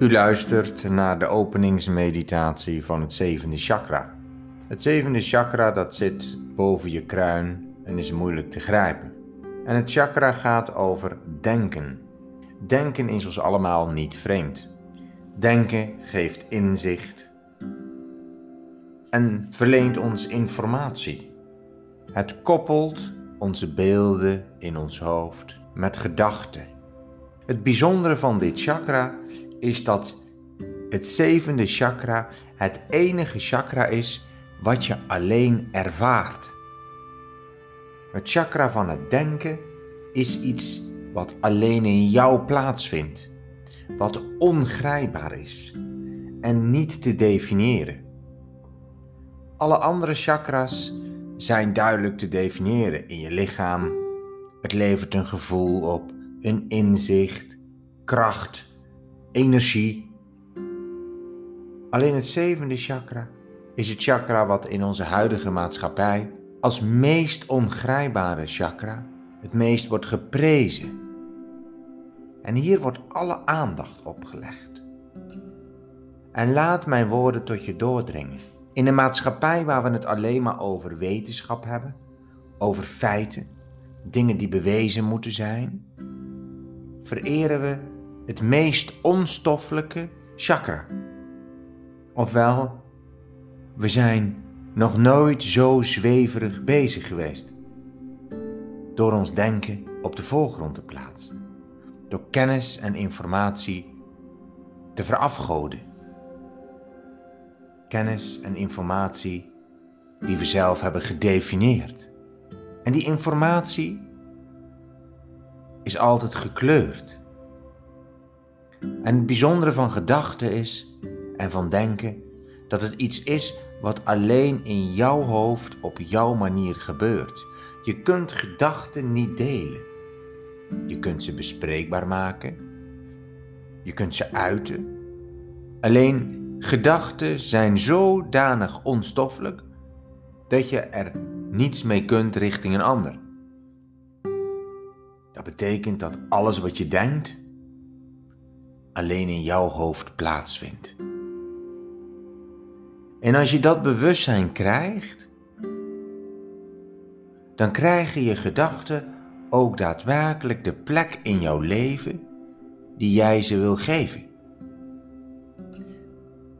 U luistert naar de openingsmeditatie van het zevende chakra. Het zevende chakra dat zit boven je kruin en is moeilijk te grijpen. En het chakra gaat over denken. Denken is ons allemaal niet vreemd. Denken geeft inzicht en verleent ons informatie. Het koppelt onze beelden in ons hoofd met gedachten. Het bijzondere van dit chakra is dat het zevende chakra het enige chakra is wat je alleen ervaart. Het chakra van het denken is iets wat alleen in jou plaatsvindt, wat ongrijpbaar is en niet te definiëren. Alle andere chakras zijn duidelijk te definiëren in je lichaam. Het levert een gevoel op, een inzicht, kracht, energie. Alleen het zevende chakra is het chakra wat in onze huidige maatschappij als meest ongrijpbare chakra het meest wordt geprezen. En hier wordt alle aandacht opgelegd. En laat mijn woorden tot je doordringen. In een maatschappij waar we het alleen maar over wetenschap hebben, over feiten, dingen die bewezen moeten zijn, vereren we het meest onstoffelijke chakra. Ofwel, we zijn nog nooit zo zweverig bezig geweest. Door ons denken op de voorgrond te plaatsen. Door kennis en informatie te verafgoden. Kennis en informatie die we zelf hebben gedefinieerd. En die informatie is altijd gekleurd. En het bijzondere van gedachten is en van denken dat het iets is wat alleen in jouw hoofd op jouw manier gebeurt. Je kunt gedachten niet delen. Je kunt ze bespreekbaar maken. Je kunt ze uiten. Alleen gedachten zijn zodanig onstoffelijk dat je er niets mee kunt richting een ander. Dat betekent dat alles wat je denkt alleen in jouw hoofd plaatsvindt. En als je dat bewustzijn krijgt, dan krijgen je gedachten ook daadwerkelijk de plek in jouw leven die jij ze wil geven.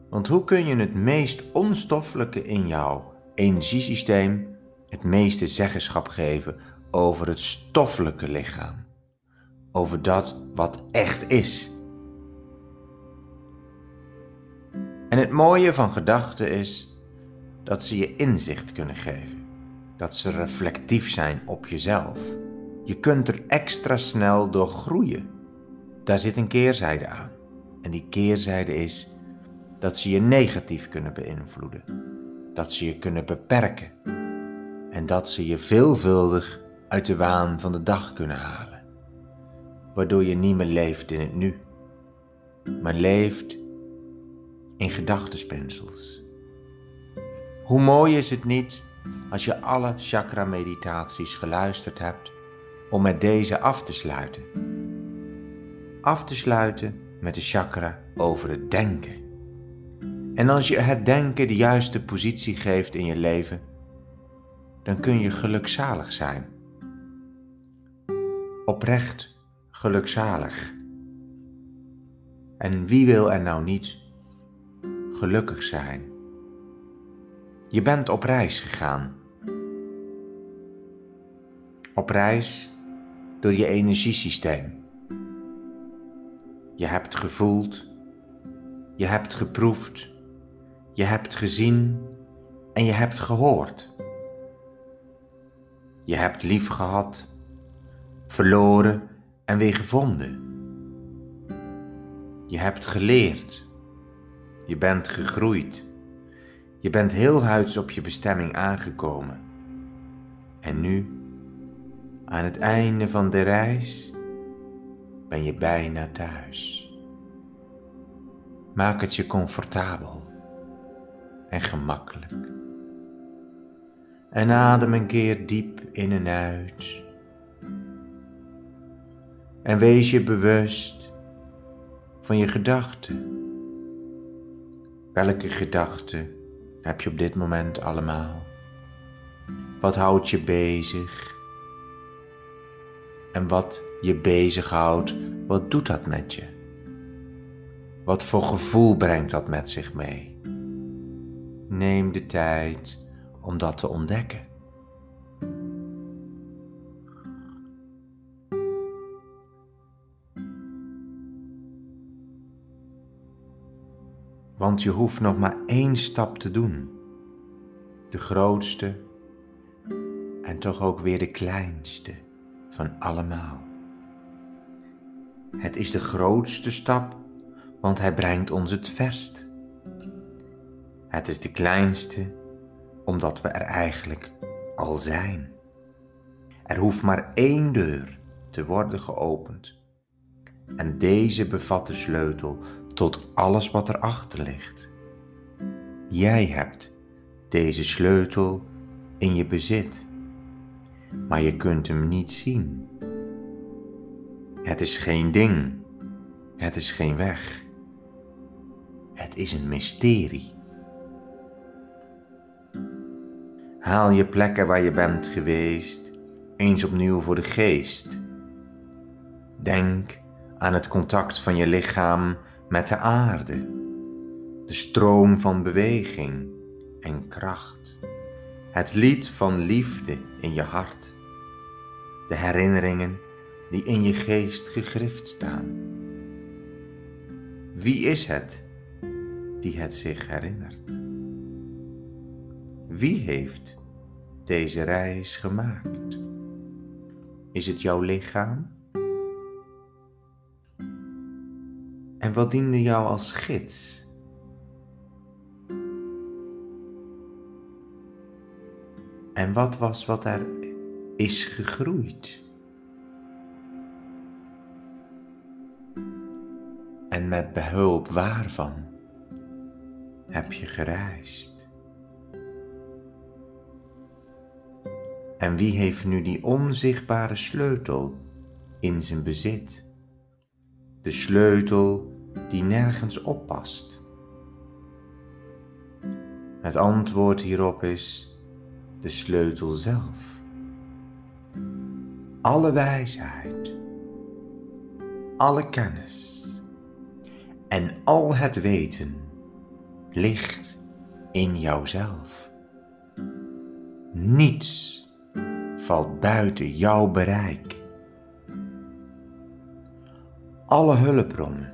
Want hoe kun je het meest onstoffelijke in jouw energiesysteem het meeste zeggenschap geven over het stoffelijke lichaam? Over dat wat echt is. En het mooie van gedachten is dat ze je inzicht kunnen geven, dat ze reflectief zijn op jezelf. Je kunt er extra snel door groeien. Daar zit een keerzijde aan. En die keerzijde is dat ze je negatief kunnen beïnvloeden, dat ze je kunnen beperken en dat ze je veelvuldig uit de waan van de dag kunnen halen, waardoor je niet meer leeft in het nu, maar leeft in gedachtenspinsels. Hoe mooi is het niet als je alle chakra-meditaties geluisterd hebt om met deze af te sluiten? Af te sluiten met de chakra over het denken. En als je het denken de juiste positie geeft in je leven, dan kun je gelukzalig zijn. Oprecht gelukzalig. En wie wil er nou niet gelukkig zijn. Je bent op reis gegaan. Op reis door je energiesysteem. Je hebt gevoeld, je hebt geproefd, je hebt gezien en je hebt gehoord. Je hebt lief gehad, verloren en weer gevonden. Je hebt geleerd je bent gegroeid. Je bent heel huids op je bestemming aangekomen. En nu, aan het einde van de reis, ben je bijna thuis. Maak het je comfortabel en gemakkelijk. En adem een keer diep in en uit. En wees je bewust van je gedachten. Welke gedachten heb je op dit moment allemaal? Wat houdt je bezig? En wat je bezighoudt, wat doet dat met je? Wat voor gevoel brengt dat met zich mee? Neem de tijd om dat te ontdekken. Want je hoeft nog maar één stap te doen. De grootste en toch ook weer de kleinste van allemaal. Het is de grootste stap, want hij brengt ons het verst. Het is de kleinste, omdat we er eigenlijk al zijn. Er hoeft maar één deur te worden geopend. En deze bevat de sleutel tot alles wat erachter ligt. Jij hebt deze sleutel in je bezit, maar je kunt hem niet zien. Het is geen ding, het is geen weg. Het is een mysterie. Haal je plekken waar je bent geweest eens opnieuw voor de geest. Denk aan het contact van je lichaam met de aarde, de stroom van beweging en kracht, het lied van liefde in je hart, de herinneringen die in je geest gegrift staan. Wie is het die het zich herinnert? Wie heeft deze reis gemaakt? Is het jouw lichaam? En wat diende jou als gids? En wat was wat er is gegroeid? En met behulp waarvan heb je gereisd? En wie heeft nu die onzichtbare sleutel in zijn bezit? De sleutel die nergens oppast. Het antwoord hierop is de sleutel zelf. Alle wijsheid, alle kennis en al het weten ligt in jouzelf. Niets valt buiten jouw bereik. Alle hulpbronnen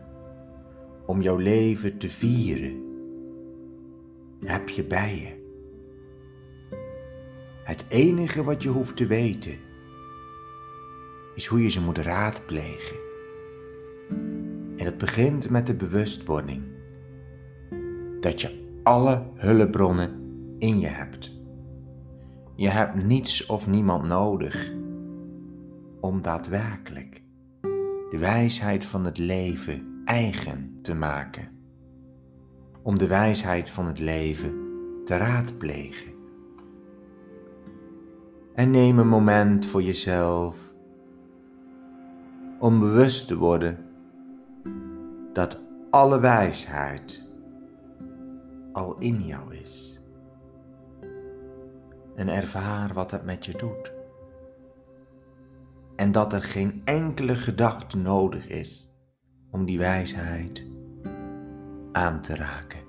om jouw leven te vieren heb je bij je. Het enige wat je hoeft te weten is hoe je ze moet raadplegen. En dat begint met de bewustwording dat je alle hulpbronnen in je hebt. Je hebt niets of niemand nodig om daadwerkelijk de wijsheid van het leven eigen te maken. Om de wijsheid van het leven te raadplegen. En neem een moment voor jezelf om bewust te worden dat alle wijsheid al in jou is en ervaar wat het met je doet. En dat er geen enkele gedachte nodig is om die wijsheid aan te raken.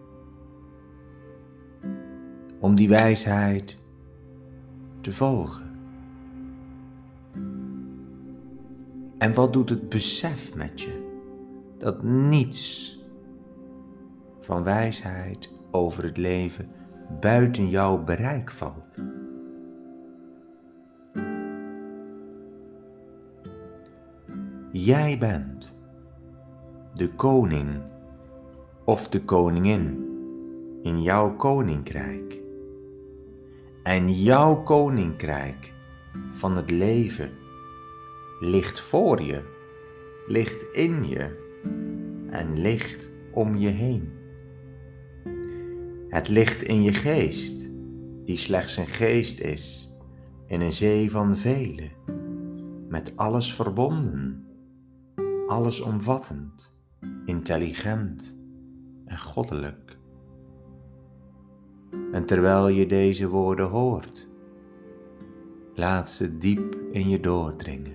Om die wijsheid te volgen. En wat doet het besef met je dat niets van wijsheid over het leven buiten jouw bereik valt? Jij bent de koning of de koningin in jouw koninkrijk. En jouw koninkrijk van het leven ligt voor je, ligt in je en ligt om je heen. Het ligt in je geest, die slechts een geest is, in een zee van velen, met alles verbonden allesomvattend, intelligent en goddelijk. En terwijl je deze woorden hoort, laat ze diep in je doordringen.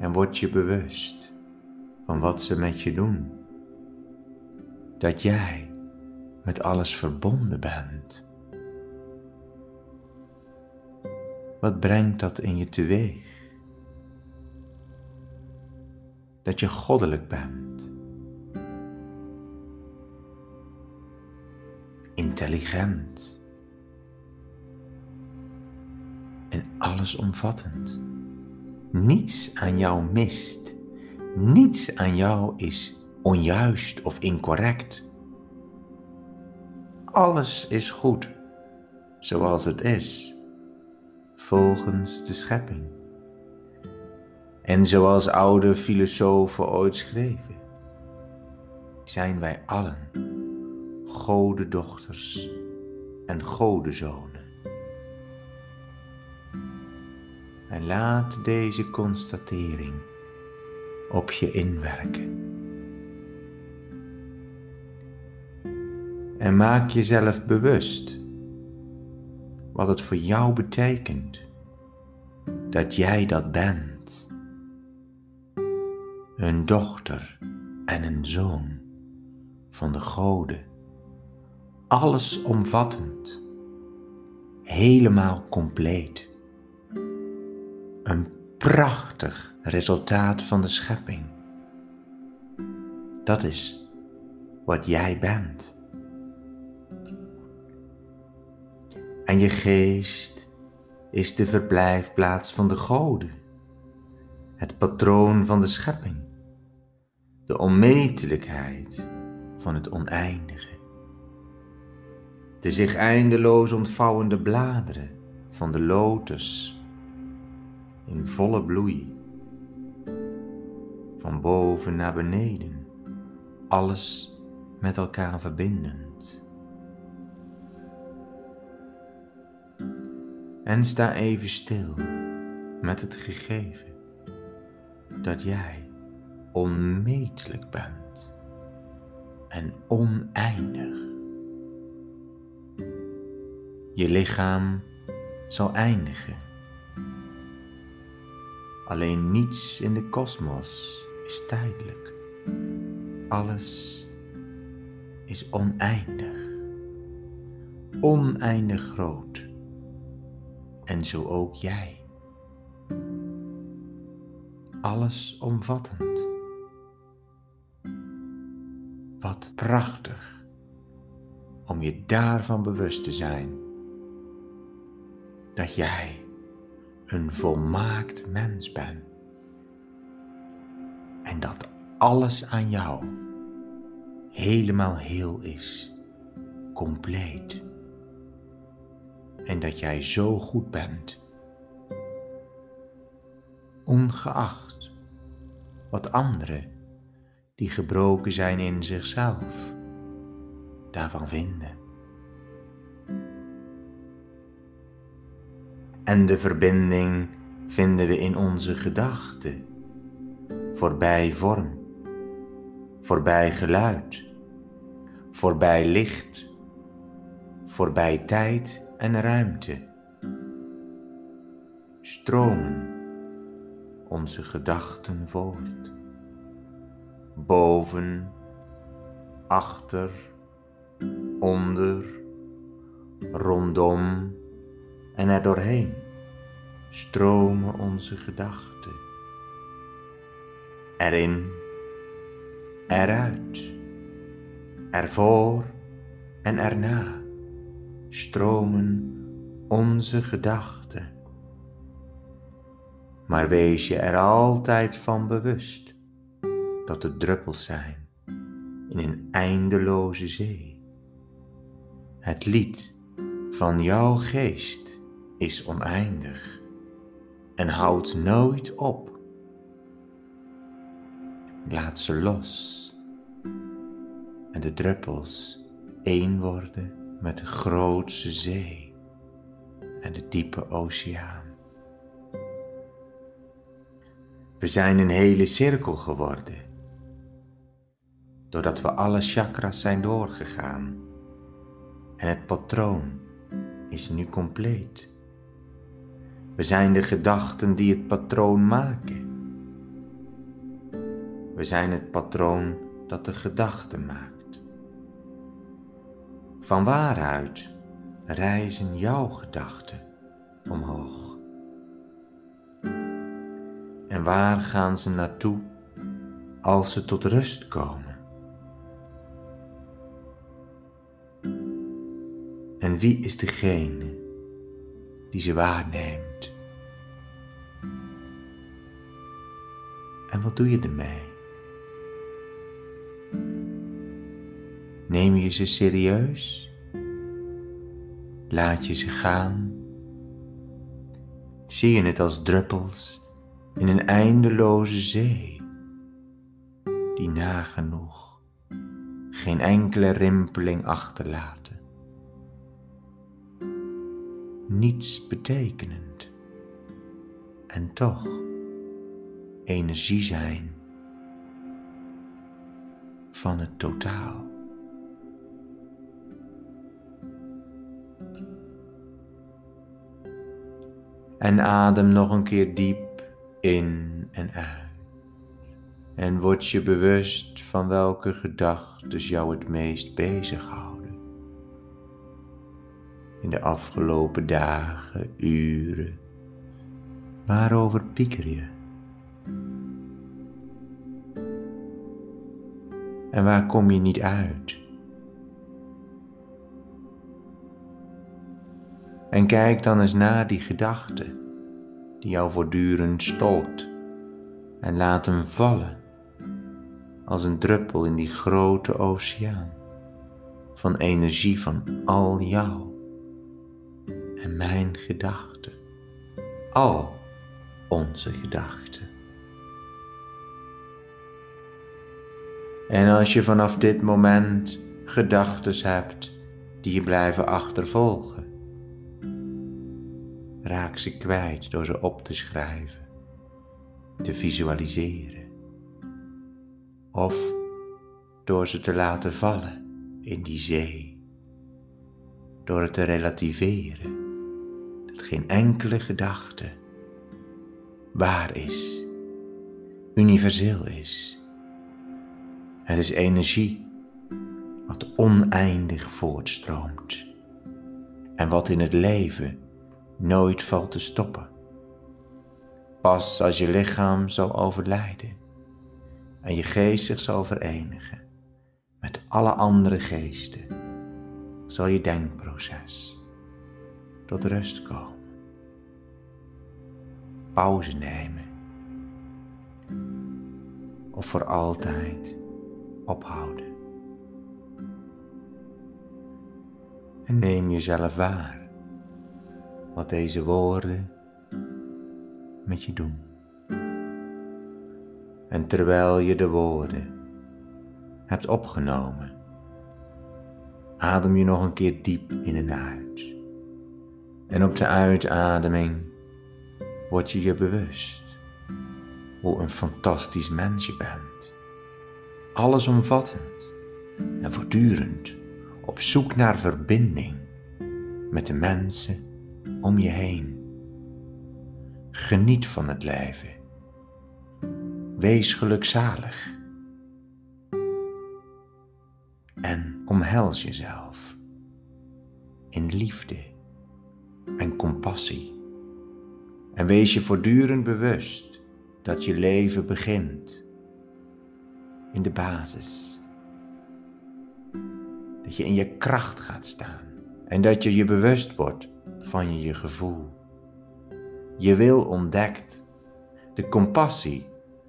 En word je bewust van wat ze met je doen. Dat jij met alles verbonden bent. Wat brengt dat in je teweeg? Dat je goddelijk bent. Intelligent. En allesomvattend. Niets aan jou mist. Niets aan jou is onjuist of incorrect. Alles is goed zoals het is, volgens de schepping. En zoals oude filosofen ooit schreven, zijn wij allen godendochters en godenzonen. En laat deze constatering op je inwerken. En maak jezelf bewust wat het voor jou betekent dat jij dat bent. Een dochter en een zoon van de Goden. Allesomvattend, helemaal compleet. Een prachtig resultaat van de schepping. Dat is wat jij bent. En je geest is de verblijfplaats van de goden, het patroon van de schepping, de onmetelijkheid van het oneindige, de zich eindeloos ontvouwende bladeren van de lotus in volle bloei, van boven naar beneden, alles met elkaar verbindend. En sta even stil met het gegeven dat jij onmetelijk bent en oneindig. Je lichaam zal eindigen. Alleen niets in de kosmos is tijdelijk. Alles is oneindig. Oneindig groot en zo ook jij. Alles omvattend. Prachtig om je daarvan bewust te zijn dat jij een volmaakt mens bent en dat alles aan jou helemaal heel is, compleet en dat jij zo goed bent. Ongeacht wat anderen die gebroken zijn in zichzelf daarvan vinden. En de verbinding vinden we in onze gedachten, voorbij vorm, voorbij geluid, voorbij licht, voorbij tijd en ruimte. Stromen onze gedachten voort. Boven, achter, onder, rondom en er doorheen stromen onze gedachten. Erin, eruit, ervoor en erna stromen onze gedachten. Maar wees je er altijd van bewust dat het druppels zijn in een eindeloze zee. Het lied van jouw geest is oneindig en houdt nooit op. Laat ze los en de druppels één worden met de grootste zee en de diepe oceaan. We zijn een hele cirkel geworden doordat we alle chakras zijn doorgegaan. En het patroon is nu compleet. We zijn de gedachten die het patroon maken. We zijn het patroon dat de gedachte maakt. Van waaruit reizen jouw gedachten omhoog? En waar gaan ze naartoe als ze tot rust komen? En wie is degene die ze waarneemt? En wat doe je ermee? Neem je ze serieus? Laat je ze gaan? Zie je het als druppels in een eindeloze zee, die nagenoeg geen enkele rimpeling achterlaten? Niets betekenend en toch energie zijn van het totaal. En adem nog een keer diep in en uit. En word je bewust van welke gedachten jou het meest bezighouden. In de afgelopen dagen, uren. Waarover pieker je? En waar kom je niet uit? En kijk dan eens naar die gedachte die jou voortdurend stolt en laat hem vallen als een druppel in die grote oceaan van energie van al jou en mijn gedachten, al onze gedachten. En als je vanaf dit moment gedachten hebt die je blijven achtervolgen, raak ze kwijt door ze op te schrijven, te visualiseren of door ze te laten vallen in die zee, door het te relativeren geen enkele gedachte waar is, universeel is. Het is energie wat oneindig voortstroomt en wat in het leven nooit valt te stoppen. Pas als je lichaam zal overlijden en je geest zich zal verenigen met alle andere geesten, zal je denkproces tot rust komen. Pauze nemen of voor altijd ophouden. En neem jezelf waar wat deze woorden met je doen. En terwijl je de woorden hebt opgenomen, adem je nog een keer diep in en uit. En op de uitademing word je je bewust hoe een fantastisch mens je bent. Allesomvattend en voortdurend op zoek naar verbinding met de mensen om je heen. Geniet van het leven. Wees gelukzalig. En omhels jezelf in liefde en compassie. En wees je voortdurend bewust dat je leven begint in de basis. Dat je in je kracht gaat staan en dat je je bewust wordt van je gevoel. Je wil ontdekt, de compassie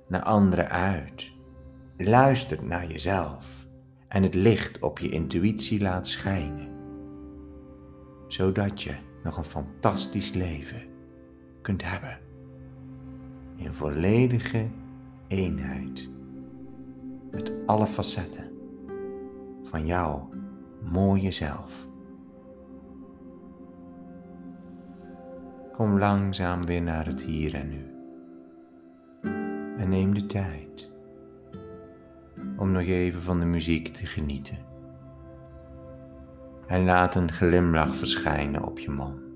naar anderen uit. Luistert naar jezelf en het licht op je intuïtie laat schijnen. Zodat je nog een fantastisch leven kunt hebben. In volledige eenheid met alle facetten van jouw mooie zelf. Kom langzaam weer naar het hier en nu. En neem de tijd om nog even van de muziek te genieten. En laat een glimlach verschijnen op je mond.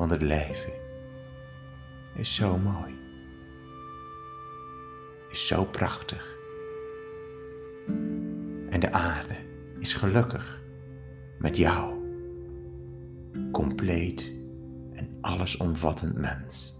Want het leven is zo mooi. Is zo prachtig. En de aarde is gelukkig met jou. Compleet en allesomvattend mens.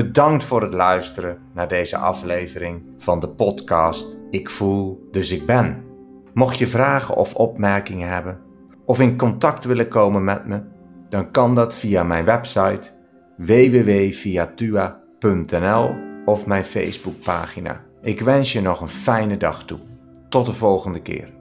Bedankt voor het luisteren naar deze aflevering van de podcast Ik voel, dus ik ben. Mocht je vragen of opmerkingen hebben, of in contact willen komen met me, dan kan dat via mijn website www.viatua.nl of mijn Facebookpagina. Ik wens je nog een fijne dag toe. Tot de volgende keer.